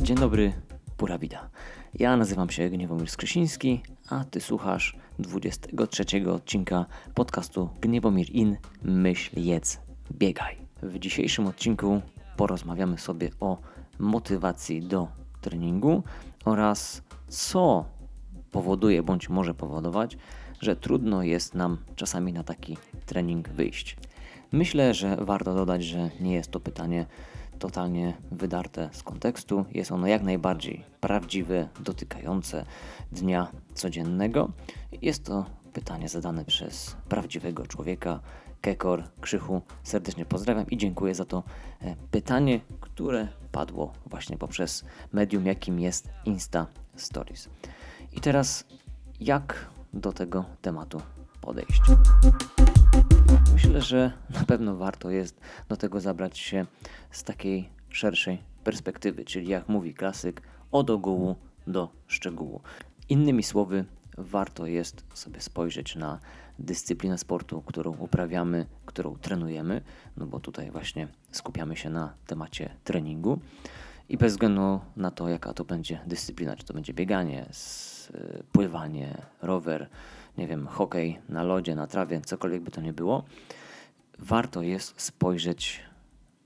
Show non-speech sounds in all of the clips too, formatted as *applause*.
Dzień dobry, pura vida. Ja nazywam się Gniewomir Skrzysiński, a Ty słuchasz 23 odcinka podcastu Gniewomir In Myśl, Jedz, Biegaj. W dzisiejszym odcinku porozmawiamy sobie o motywacji do treningu oraz co powoduje bądź może powodować, że trudno jest nam czasami na taki trening wyjść. Myślę, że warto dodać, że nie jest to pytanie totalnie wydarte z kontekstu. Jest ono jak najbardziej prawdziwe, dotykające dnia codziennego. Jest to pytanie zadane przez prawdziwego człowieka. Kekor, Krzychu, serdecznie pozdrawiam i dziękuję za to e, pytanie, które padło właśnie poprzez medium, jakim jest Insta Stories. I teraz, jak do tego tematu podejść? Myślę, że na pewno warto jest do tego zabrać się z takiej szerszej perspektywy, czyli jak mówi klasyk, od ogółu do szczegółu. Innymi słowy, warto jest sobie spojrzeć na dyscyplinę sportu, którą uprawiamy, którą trenujemy, no bo tutaj właśnie skupiamy się na temacie treningu i bez względu na to, jaka to będzie dyscyplina, czy to będzie bieganie, y, pływanie, rower, nie wiem, hokej na lodzie, na trawie, cokolwiek by to nie było, warto jest spojrzeć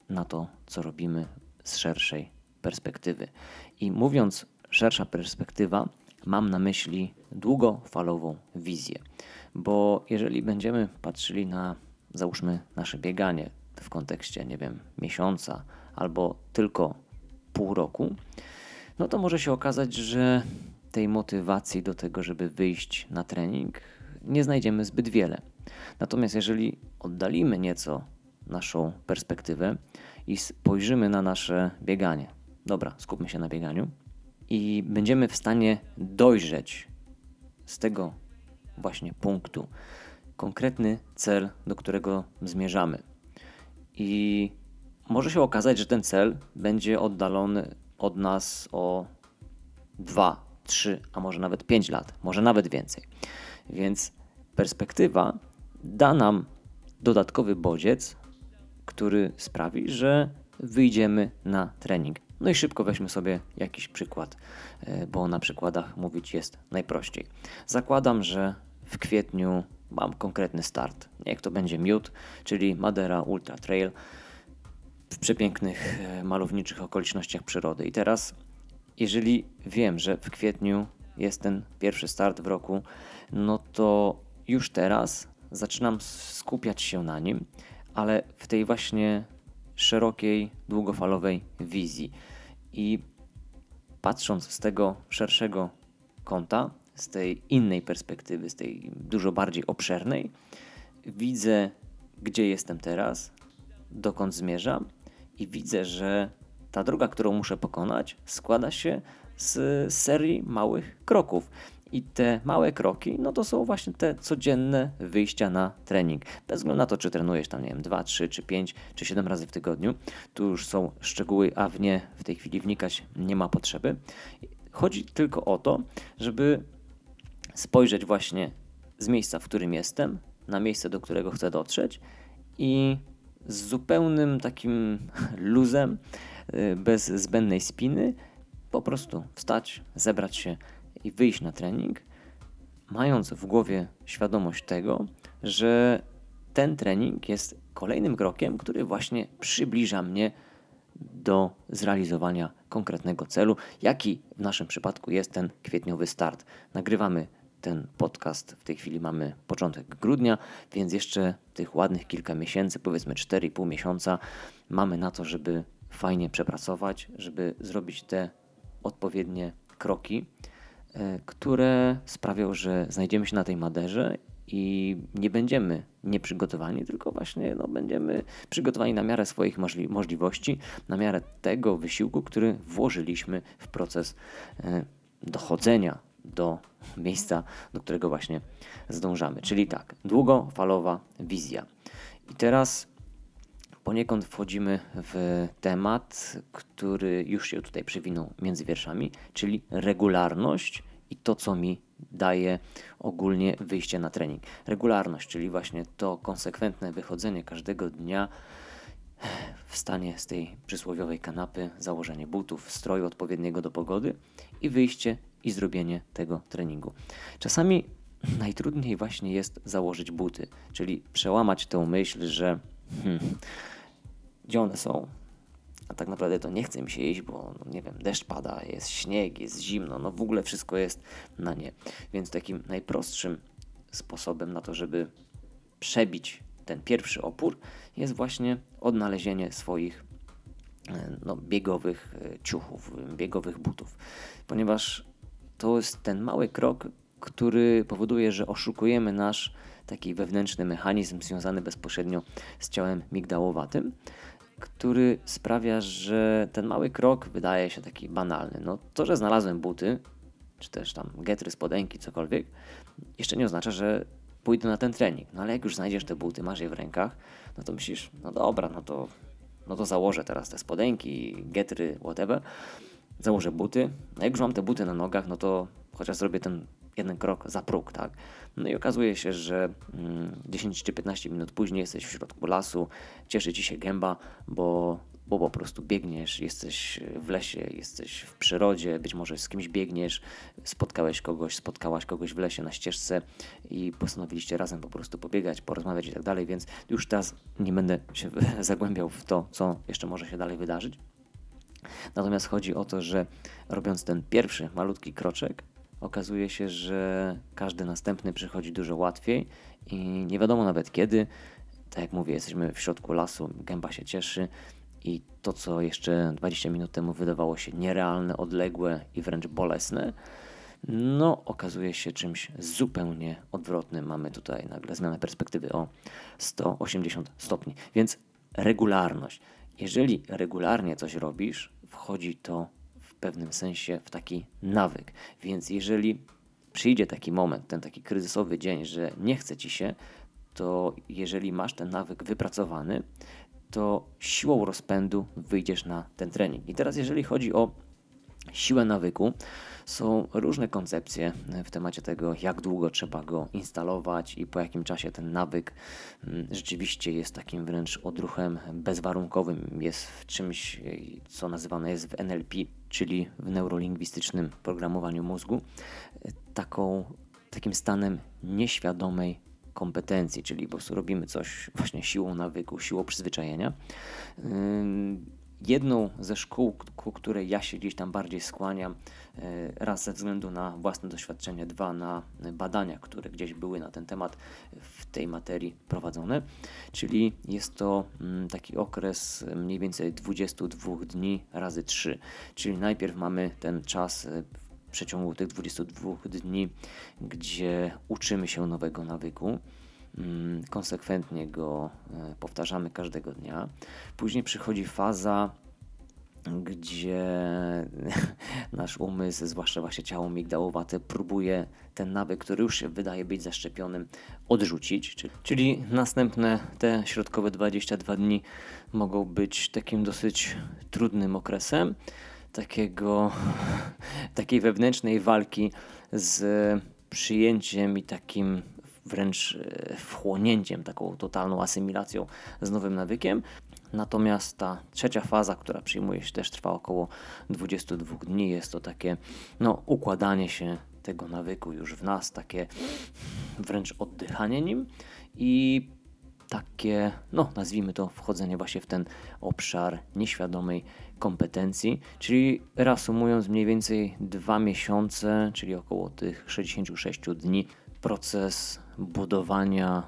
na to, co robimy z szerszej perspektywy. I mówiąc szersza perspektywa, mam na myśli długofalową wizję. Bo jeżeli będziemy patrzyli na, załóżmy, nasze bieganie w kontekście, nie wiem, miesiąca albo tylko pół roku, no to może się okazać, że tej motywacji do tego, żeby wyjść na trening, nie znajdziemy zbyt wiele. Natomiast jeżeli oddalimy nieco naszą perspektywę i spojrzymy na nasze bieganie, dobra, skupmy się na bieganiu, i będziemy w stanie dojrzeć z tego właśnie punktu konkretny cel, do którego zmierzamy. I może się okazać, że ten cel będzie oddalony od nas o 2, 3, a może nawet 5 lat, może nawet więcej. Więc perspektywa da nam dodatkowy bodziec, który sprawi, że wyjdziemy na trening. No i szybko weźmy sobie jakiś przykład, e, bo na przykładach mówić jest najprościej. Zakładam, że w kwietniu mam konkretny start. Niech to będzie miód, czyli Madera Ultra Trail w przepięknych, e, malowniczych okolicznościach przyrody. I teraz, jeżeli wiem, że w kwietniu jest ten pierwszy start w roku, no to już teraz zaczynam skupiać się na nim, ale w tej właśnie szerokiej, długofalowej wizji. I patrząc z tego szerszego kąta, z tej innej perspektywy, z tej dużo bardziej obszernej, widzę, gdzie jestem teraz, dokąd zmierzam i widzę, że ta droga, którą muszę pokonać, składa się z serii małych kroków. I te małe kroki, no to są właśnie te codzienne wyjścia na trening. Bez względu na to, czy trenujesz tam, nie wiem, 2, 3, czy 5, czy 7 razy w tygodniu. Tu już są szczegóły, a w nie w tej chwili wnikać nie ma potrzeby. Chodzi tylko o to, żeby spojrzeć właśnie z miejsca, w którym jestem, na miejsce, do którego chcę dotrzeć i z zupełnym takim *laughs* luzem, bez zbędnej spiny, po prostu wstać, zebrać się i wyjść na trening, mając w głowie świadomość tego, że ten trening jest kolejnym krokiem, który właśnie przybliża mnie do zrealizowania konkretnego celu, jaki w naszym przypadku jest ten kwietniowy start. Nagrywamy ten podcast, w tej chwili mamy początek grudnia, więc jeszcze tych ładnych kilka miesięcy, powiedzmy 4,5 miesiąca, mamy na to, żeby fajnie przepracować, żeby zrobić te odpowiednie kroki, e, które sprawią, że znajdziemy się na tej Maderze i nie będziemy nieprzygotowani, tylko właśnie no, będziemy przygotowani na miarę swoich możli możliwości, na miarę tego wysiłku, który włożyliśmy w proces e, dochodzenia do miejsca, do którego właśnie zdążamy. Czyli tak, długofalowa wizja. I teraz poniekąd wchodzimy w temat, który już się tutaj przewinął między wierszami, czyli regularność i to, co mi daje ogólnie wyjście na trening. Regularność, czyli właśnie to konsekwentne wychodzenie każdego dnia wstanie z tej przysłowiowej kanapy, założenie butów, stroju odpowiedniego do pogody i wyjście i zrobienie tego treningu. Czasami najtrudniej właśnie jest założyć buty, czyli przełamać tę myśl, że hmm, gdzie one są? A tak naprawdę to nie chce mi się iść, bo no nie wiem, deszcz pada, jest śnieg, jest zimno, no w ogóle wszystko jest na nie. Więc takim najprostszym sposobem na to, żeby przebić ten pierwszy opór, jest właśnie odnalezienie swoich e, no, biegowych e, ciuchów, biegowych butów, ponieważ to jest ten mały krok, który powoduje, że oszukujemy nasz taki wewnętrzny mechanizm związany bezpośrednio z ciałem migdałowatym, który sprawia, że ten mały krok wydaje się taki banalny. No to, że znalazłem buty, czy też tam getry, spodenki, cokolwiek, jeszcze nie oznacza, że pójdę na ten trening. No ale jak już znajdziesz te buty, masz je w rękach, no to myślisz, no dobra, no to, no to założę teraz te spodenki, getry, whatever. Założę buty. No jak już mam te buty na nogach, no to chociaż zrobię ten jeden krok za próg, tak? No i okazuje się, że 10 mm, czy 15 minut później jesteś w środku lasu, cieszy ci się gęba, bo, bo po prostu biegniesz, jesteś w lesie, jesteś w przyrodzie, być może z kimś biegniesz, spotkałeś kogoś, spotkałaś kogoś w lesie na ścieżce i postanowiliście razem po prostu pobiegać, porozmawiać i tak dalej, więc już teraz nie będę się *laughs* zagłębiał w to, co jeszcze może się dalej wydarzyć. Natomiast chodzi o to, że robiąc ten pierwszy malutki kroczek, okazuje się, że każdy następny przychodzi dużo łatwiej i nie wiadomo nawet kiedy. Tak jak mówię, jesteśmy w środku lasu, gęba się cieszy i to, co jeszcze 20 minut temu wydawało się nierealne, odległe i wręcz bolesne, no okazuje się czymś zupełnie odwrotnym. Mamy tutaj nagle zmianę perspektywy o 180 stopni. Więc regularność. Jeżeli regularnie coś robisz, wchodzi to pewnym sensie w taki nawyk. Więc jeżeli przyjdzie taki moment, ten taki kryzysowy dzień, że nie chce ci się, to jeżeli masz ten nawyk wypracowany, to siłą rozpędu wyjdziesz na ten trening. I teraz, jeżeli chodzi o siłę nawyku, są różne koncepcje w temacie tego, jak długo trzeba go instalować i po jakim czasie ten nawyk mm, rzeczywiście jest takim wręcz odruchem bezwarunkowym, jest czymś, co nazywane jest w NLP, czyli w neurolingwistycznym programowaniu mózgu, taką, takim stanem nieświadomej kompetencji, czyli po prostu robimy coś właśnie siłą nawyku, siłą przyzwyczajenia. Jedną ze szkół, ku której ja się gdzieś tam bardziej skłaniam, e, raz ze względu na własne doświadczenie, dwa na badania, które gdzieś były na ten temat w tej materii prowadzone, czyli jest to mm, taki okres mniej więcej 22 dni razy 3, czyli najpierw mamy ten czas e, w przeciągu tych 22 dni, gdzie uczymy się nowego nawyku konsekwentnie go e, powtarzamy każdego dnia. Później przychodzi faza, gdzie *laughs* nasz umysł, zwłaszcza właśnie ciało migdałowate, próbuje ten nawyk, który już się wydaje być zaszczepionym, odrzucić. Czyli następne te środkowe 22 dni mogą być takim dosyć trudnym okresem takiego, *laughs* takiej wewnętrznej walki z przyjęciem i takim wręcz e, wchłonięciem, taką totalną asymilacją z nowym nawykiem. Natomiast ta trzecia faza, która przyjmuje się też trwa około 22 dni, jest to takie no, układanie się tego nawyku już w nas, takie wręcz oddychanie nim i takie, no nazwijmy to, wchodzenie właśnie w ten obszar nieświadomej kompetencji, czyli reasumując mniej więcej dwa miesiące, czyli około tych 66 dni, proces budowania,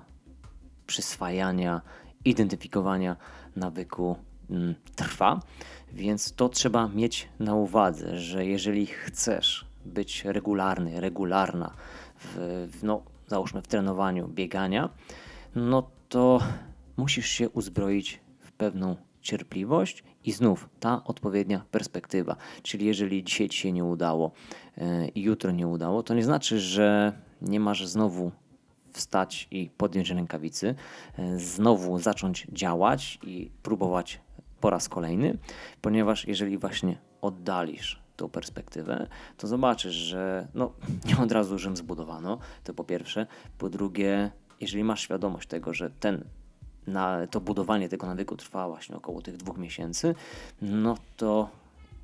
przyswajania, identyfikowania nawyku mm, trwa, więc to trzeba mieć na uwadze, że jeżeli chcesz być regularny, regularna w, no, załóżmy w trenowaniu biegania, no to musisz się uzbroić w pewną cierpliwość i znów ta odpowiednia perspektywa. Czyli jeżeli dzisiaj ci się nie udało e, i jutro nie udało, to nie znaczy, że nie masz znowu wstać i podjąć rękawicy, e, znowu zacząć działać i próbować po raz kolejny, ponieważ jeżeli właśnie oddalisz tą perspektywę, to zobaczysz, że no, *laughs* nie od razu Rzym zbudowano, to po pierwsze. Po drugie, jeżeli masz świadomość tego, że ten na to budowanie tego nawyku trwa właśnie około tych dwóch miesięcy, no to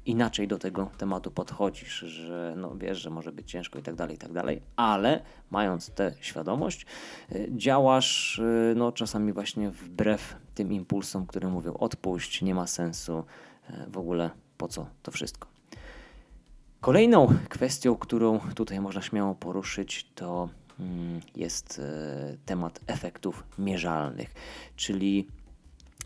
inaczej do tego tematu podchodzisz, że no wiesz, że może być ciężko i tak dalej, i tak dalej, ale mając tę świadomość, y, działasz y, no czasami właśnie wbrew tym impulsom, które mówią odpuść, nie ma sensu, y, w ogóle po co to wszystko. Kolejną kwestią, którą tutaj można śmiało poruszyć, to mm, jest temat efektów mierzalnych, czyli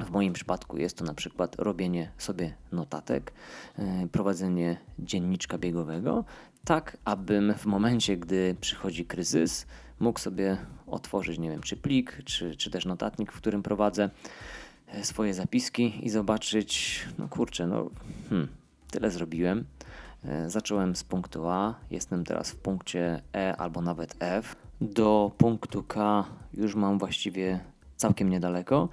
w moim przypadku jest to na przykład robienie sobie notatek, e, prowadzenie dzienniczka biegowego, tak abym w momencie, gdy przychodzi kryzys, mógł sobie otworzyć, nie wiem, czy plik, czy, czy też notatnik, w którym prowadzę e, swoje zapiski i zobaczyć, no kurczę, no hmm, tyle zrobiłem. E, zacząłem z punktu A, jestem teraz w punkcie E albo nawet F. Do punktu K już mam właściwie całkiem niedaleko,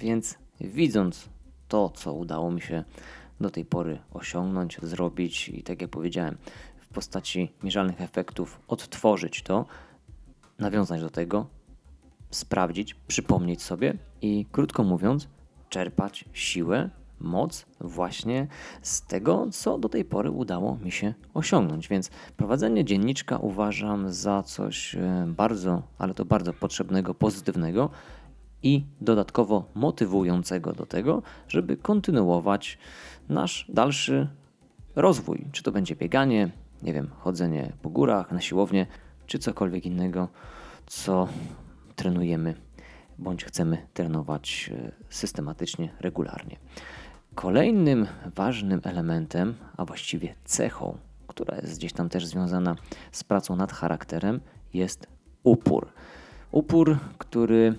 więc widząc to, co udało mi się do tej pory osiągnąć, zrobić i tak jak powiedziałem, w postaci mierzalnych efektów odtworzyć to, nawiązać do tego, sprawdzić, przypomnieć sobie i krótko mówiąc, czerpać siłę, moc właśnie z tego, co do tej pory udało mi się osiągnąć. Więc prowadzenie dzienniczka uważam za coś e, bardzo, ale to bardzo potrzebnego, pozytywnego i dodatkowo motywującego do tego, żeby kontynuować nasz dalszy rozwój. Czy to będzie bieganie, nie wiem, chodzenie po górach, na siłownię, czy cokolwiek innego, co trenujemy bądź chcemy trenować e, systematycznie, regularnie. Kolejnym ważnym elementem, a właściwie cechą, która jest gdzieś tam też związana z pracą nad charakterem, jest upór. Upór, który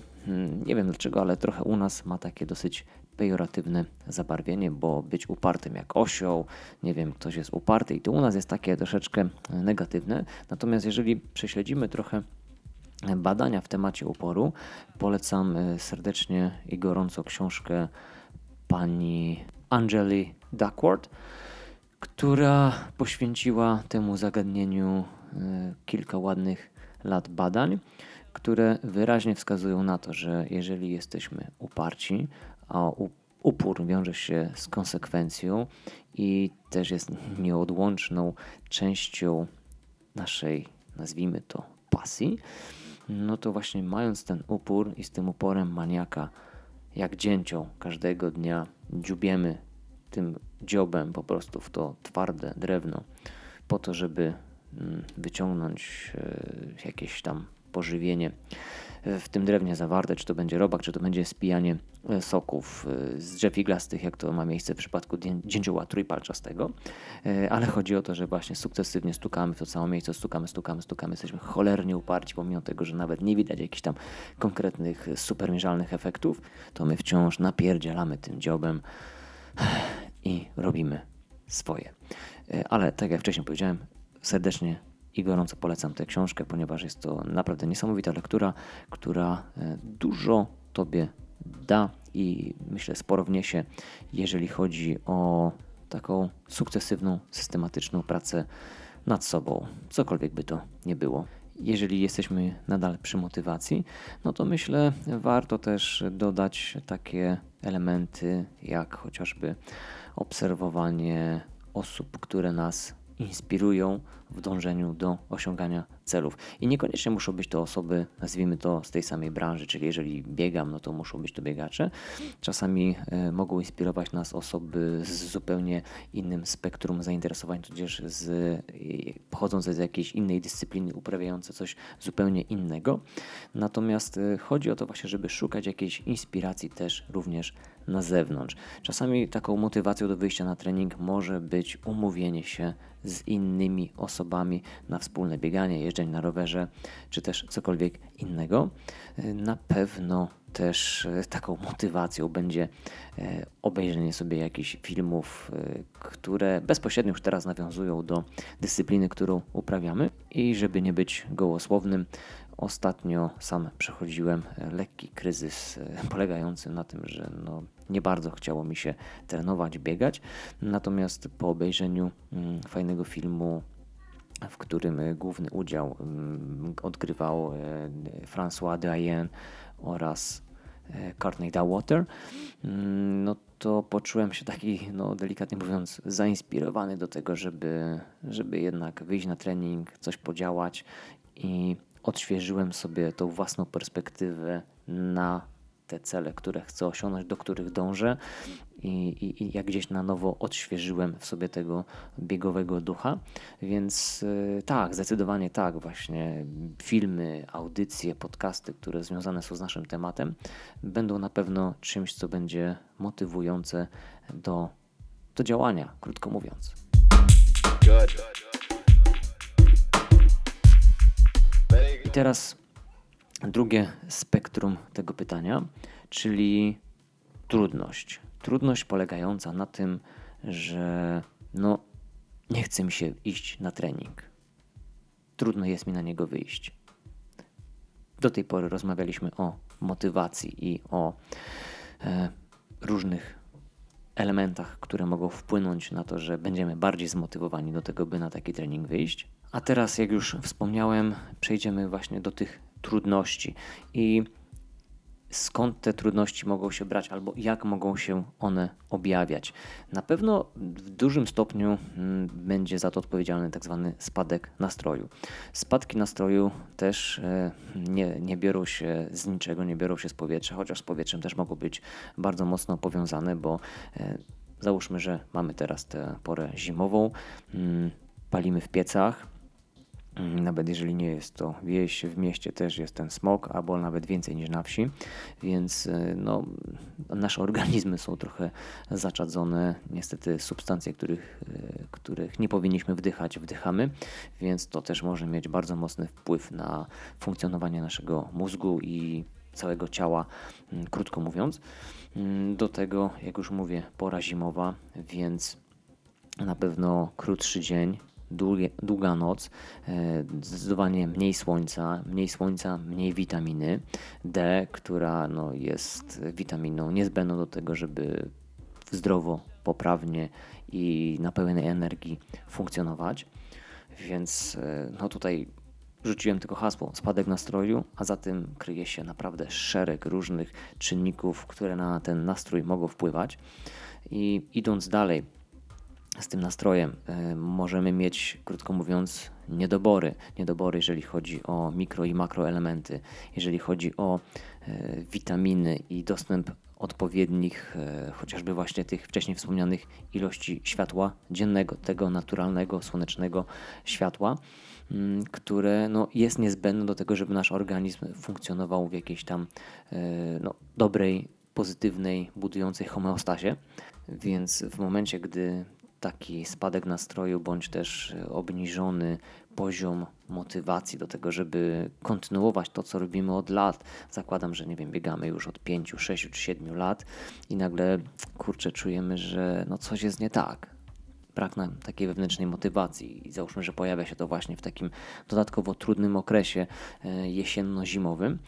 nie wiem dlaczego, ale trochę u nas ma takie dosyć pejoratywne zabarwienie, bo być upartym jak osioł, nie wiem, ktoś jest uparty i to u nas jest takie troszeczkę negatywne. Natomiast jeżeli prześledzimy trochę badania w temacie uporu, polecam e, serdecznie i gorąco książkę pani Angeli Duckworth, która poświęciła temu zagadnieniu e, kilka ładnych lat badań które wyraźnie wskazują na to, że jeżeli jesteśmy uparci, a upór wiąże się z konsekwencją i też jest nieodłączną częścią naszej, nazwijmy to, pasji, no to właśnie mając ten upór i z tym uporem maniaka, jak dzięcią każdego dnia dziubiemy tym dziobem po prostu w to twarde drewno, po to, żeby mm, wyciągnąć e, jakieś tam pożywienie w tym drewnie zawarte, czy to będzie robak, czy to będzie spijanie e, soków e, z drzew iglastych, jak to ma miejsce w przypadku dzięcioła trójpalczastego. E, ale chodzi o to, że właśnie sukcesywnie stukamy w to całe miejsce, stukamy, stukamy, stukamy, jesteśmy cholernie uparci, pomimo tego, że nawet nie widać jakichś tam konkretnych, supermierzalnych efektów, to my wciąż napierdzielamy tym dziobem i robimy swoje. Ale tak jak wcześniej powiedziałem, serdecznie i gorąco polecam tę książkę, ponieważ jest to naprawdę niesamowita lektura, która e, dużo Tobie da i myślę sporo wniesie, jeżeli chodzi o taką sukcesywną, systematyczną pracę nad sobą, cokolwiek by to nie było. Jeżeli jesteśmy nadal przy motywacji, no to myślę, warto też dodać takie elementy, jak chociażby obserwowanie osób, które nas inspirują w dążeniu do osiągania celów. I niekoniecznie muszą być to osoby, nazwijmy to z tej samej branży, czyli jeżeli biegam, no to muszą być to biegacze. Czasami y, mogą inspirować nas osoby z zupełnie innym spektrum zainteresowań, tudzież z, y, pochodzące z jakiejś innej dyscypliny, uprawiające coś zupełnie innego. Natomiast y, chodzi o to właśnie, żeby szukać jakiejś inspiracji też również na zewnątrz. Czasami taką motywacją do wyjścia na trening może być umówienie się z innymi osobami na wspólne bieganie, jeżdżenie na rowerze, czy też cokolwiek innego. Na pewno też e, taką motywacją będzie e, obejrzenie sobie jakichś filmów, e, które bezpośrednio już teraz nawiązują do dyscypliny, którą uprawiamy. I żeby nie być gołosłownym, ostatnio sam przechodziłem lekki kryzys polegający na tym, że no, nie bardzo chciało mi się trenować, biegać. Natomiast po obejrzeniu mm, fajnego filmu w którym główny udział mm, odgrywał François Dayen oraz e, Courtney Dawater, mm, no to poczułem się taki, no delikatnie mówiąc, zainspirowany do tego, żeby, żeby jednak wyjść na trening, coś podziałać i odświeżyłem sobie tą własną perspektywę na te cele, które chcę osiągnąć, do których dążę i, i, i jak gdzieś na nowo odświeżyłem w sobie tego biegowego ducha. Więc yy, tak, zdecydowanie tak, właśnie filmy, audycje, podcasty, które związane są z naszym tematem, będą na pewno czymś, co będzie motywujące do, do działania, krótko mówiąc. I teraz drugie spektrum tego pytania, czyli trudność. Trudność polegająca na tym, że no, nie chce mi się iść na trening. Trudno jest mi na niego wyjść. Do tej pory rozmawialiśmy o motywacji i o e, różnych elementach, które mogą wpłynąć na to, że będziemy bardziej zmotywowani do tego, by na taki trening wyjść. A teraz, jak już wspomniałem, przejdziemy właśnie do tych trudności i skąd te trudności mogą się brać albo jak mogą się one objawiać. Na pewno w dużym stopniu mm, będzie za to odpowiedzialny tak zwany spadek nastroju. Spadki nastroju też e, nie, nie biorą się z niczego, nie biorą się z powietrza, chociaż z powietrzem też mogą być bardzo mocno powiązane, bo e, załóżmy, że mamy teraz tę porę zimową, mm, palimy w piecach, nawet jeżeli nie jest to wieś, w mieście też jest ten smog, albo nawet więcej niż na wsi, więc e, no, nasze organizmy są trochę zaczadzone. Niestety substancje, których, e, których nie powinniśmy wdychać, wdychamy, więc to też może mieć bardzo mocny wpływ na funkcjonowanie naszego mózgu i całego ciała, mm, krótko mówiąc. Mm, do tego, jak już mówię, pora zimowa, więc na pewno krótszy dzień, długa noc, e, zdecydowanie mniej słońca, mniej słońca, mniej witaminy D, która no, jest witaminą niezbędną do tego, żeby zdrowo, poprawnie i na pełnej energii funkcjonować. Więc e, no tutaj rzuciłem tylko hasło spadek nastroju, a za tym kryje się naprawdę szereg różnych czynników, które na ten nastrój mogą wpływać. I idąc dalej, z tym nastrojem. E, możemy mieć, krótko mówiąc, niedobory. Niedobory, jeżeli chodzi o mikro i makroelementy, jeżeli chodzi o e, witaminy i dostęp odpowiednich, e, chociażby właśnie tych wcześniej wspomnianych ilości światła dziennego, tego naturalnego, słonecznego światła, mm, które no, jest niezbędne do tego, żeby nasz organizm funkcjonował w jakiejś tam no, dobrej, pozytywnej, budującej homeostazie. Więc w momencie, gdy taki spadek nastroju, bądź też e, obniżony poziom motywacji do tego, żeby kontynuować to, co robimy od lat. Zakładam, że nie wiem, biegamy już od 5, 6 czy 7 lat i nagle kurczę, czujemy, że no coś jest nie tak nam takiej wewnętrznej motywacji i załóżmy, że pojawia się to właśnie w takim dodatkowo trudnym okresie e, jesienno-zimowym,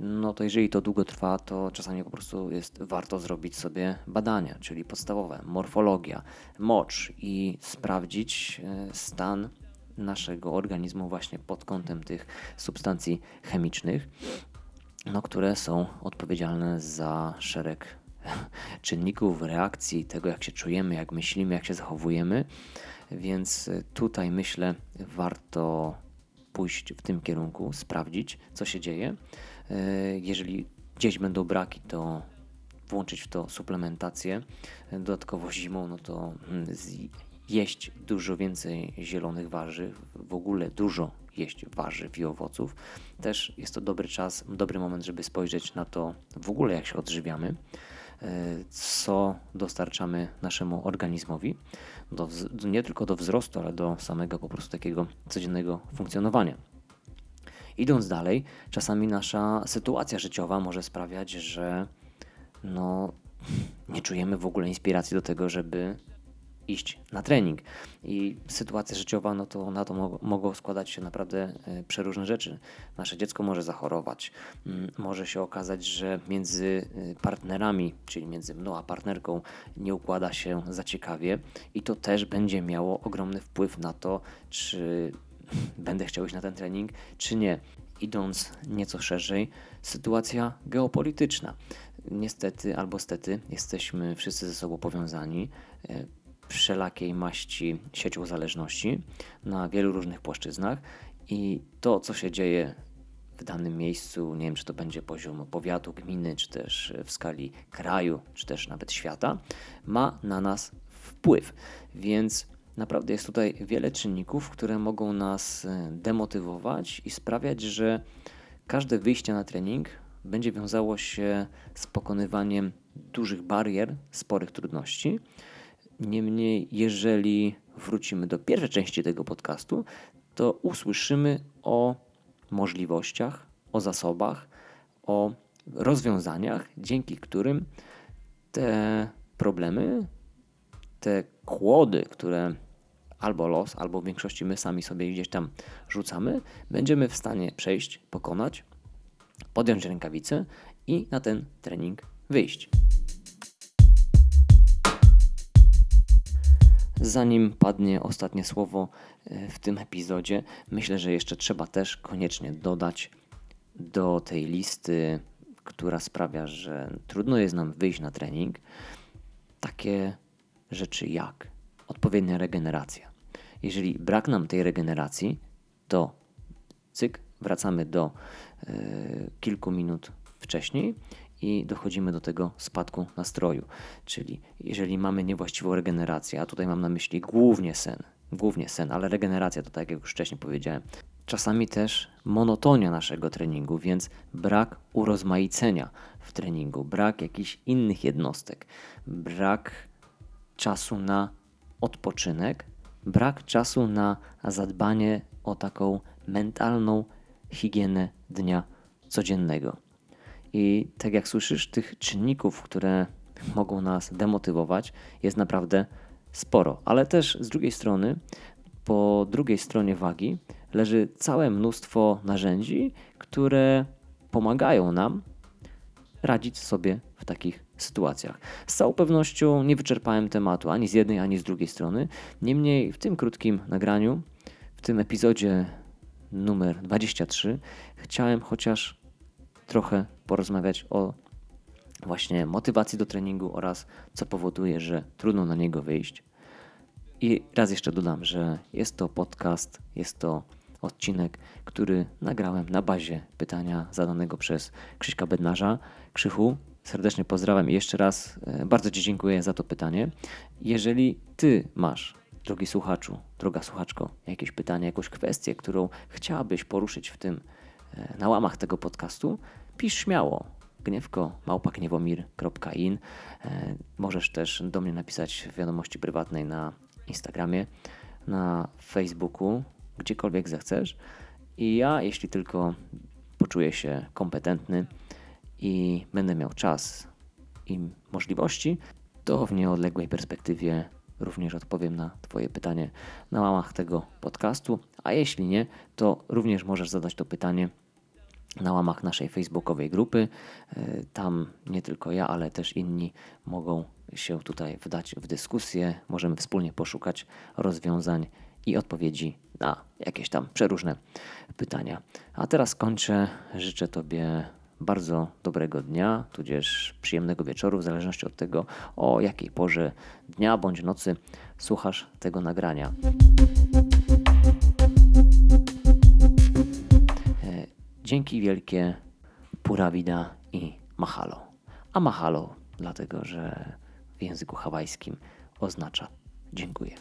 no to jeżeli to długo trwa, to czasami po prostu jest warto zrobić sobie badania, czyli podstawowe, morfologia, mocz i sprawdzić e, stan naszego organizmu właśnie pod kątem tych substancji chemicznych, no, które są odpowiedzialne za szereg czynników reakcji, tego jak się czujemy, jak myślimy, jak się zachowujemy. Więc tutaj myślę, warto pójść w tym kierunku, sprawdzić, co się dzieje. Jeżeli gdzieś będą braki, to włączyć w to suplementację. Dodatkowo zimą, no to mm, jeść dużo więcej zielonych warzyw, w ogóle dużo jeść warzyw i owoców. Też jest to dobry czas, dobry moment, żeby spojrzeć na to w ogóle, jak się odżywiamy. E, co dostarczamy naszemu organizmowi, do, nie tylko do wzrostu, ale do samego po prostu takiego codziennego funkcjonowania. Idąc dalej, czasami nasza sytuacja życiowa może sprawiać, że no, nie czujemy w ogóle inspiracji do tego, żeby iść na trening. I sytuacja życiowa, no to na to mo mogą składać się naprawdę e, przeróżne rzeczy. Nasze dziecko może zachorować, mm, może się okazać, że między e, partnerami, czyli między mną a partnerką, nie układa się za ciekawie, i to też będzie miało ogromny wpływ na to, czy *laughs* będę chciał iść na ten trening, czy nie. Idąc nieco szerzej, sytuacja geopolityczna. Niestety albo stety jesteśmy wszyscy ze sobą powiązani e, wszelakiej maści siecią zależności na wielu różnych płaszczyznach i to, co się dzieje w danym miejscu, nie wiem, czy to będzie poziom powiatu, gminy, czy też w skali kraju, czy też nawet świata, ma na nas wpływ. Więc naprawdę jest tutaj wiele czynników, które mogą nas e, demotywować i sprawiać, że każde wyjście na trening będzie wiązało się z pokonywaniem dużych barier, sporych trudności. Niemniej, jeżeli wrócimy do pierwszej części tego podcastu, to usłyszymy o możliwościach, o zasobach, o rozwiązaniach, dzięki którym te problemy, te kłody, które albo los, albo w większości my sami sobie gdzieś tam rzucamy, będziemy w stanie przejść, pokonać, podjąć rękawice i na ten trening wyjść. Zanim padnie ostatnie słowo e, w tym epizodzie, myślę, że jeszcze trzeba też koniecznie dodać do tej listy, która sprawia, że trudno jest nam wyjść na trening, takie rzeczy jak odpowiednia regeneracja. Jeżeli brak nam tej regeneracji, to cyk, wracamy do y, kilku minut wcześniej i dochodzimy do tego spadku nastroju. Czyli jeżeli mamy niewłaściwą regenerację, a tutaj mam na myśli głównie sen, głównie sen, ale regeneracja to tak jak już wcześniej powiedziałem, czasami też monotonia naszego treningu, więc brak urozmaicenia w treningu, brak jakichś innych jednostek, brak czasu na odpoczynek, brak czasu na zadbanie o taką mentalną higienę dnia codziennego. I tak jak słyszysz, tych czynników, które mogą nas demotywować, jest naprawdę sporo. Ale też z drugiej strony, po drugiej stronie wagi leży całe mnóstwo narzędzi, które pomagają nam radzić sobie w takich sytuacjach. Z całą pewnością nie wyczerpałem tematu ani z jednej, ani z drugiej strony. Niemniej w tym krótkim nagraniu, w tym epizodzie numer 23, chciałem chociaż trochę porozmawiać o właśnie motywacji do treningu oraz co powoduje, że trudno na niego wyjść. I raz jeszcze dodam, że jest to podcast, jest to odcinek, który nagrałem na bazie pytania zadanego przez Krzyśka Bednarza. Krzychu, serdecznie pozdrawiam i jeszcze raz e, bardzo Ci dziękuję za to pytanie. Jeżeli Ty masz, drogi słuchaczu, droga słuchaczko, jakieś pytanie, jakąś kwestię, którą chciałabyś poruszyć w tym, na łamach tego podcastu, pisz śmiało. Gniewko małpakniewomir.in e, Możesz też do mnie napisać w wiadomości prywatnej na Instagramie, na Facebooku, gdziekolwiek zechcesz. I ja, jeśli tylko poczuję się kompetentny i będę miał czas i możliwości, to w nieodległej perspektywie również odpowiem na Twoje pytanie na łamach tego podcastu. A jeśli nie, to również możesz zadać to pytanie na łamach naszej facebookowej grupy. E, tam nie tylko ja, ale też inni mogą się tutaj wdać w dyskusję. Możemy wspólnie poszukać rozwiązań i odpowiedzi na jakieś tam przeróżne pytania. A teraz kończę. Życzę Tobie bardzo dobrego dnia, tudzież przyjemnego wieczoru, w zależności od tego, o jakiej porze dnia bądź nocy słuchasz tego nagrania. E, dzięki wielkie, pura vida i mahalo. A mahalo, dlatego że w języku hawajskim oznacza dziękuję.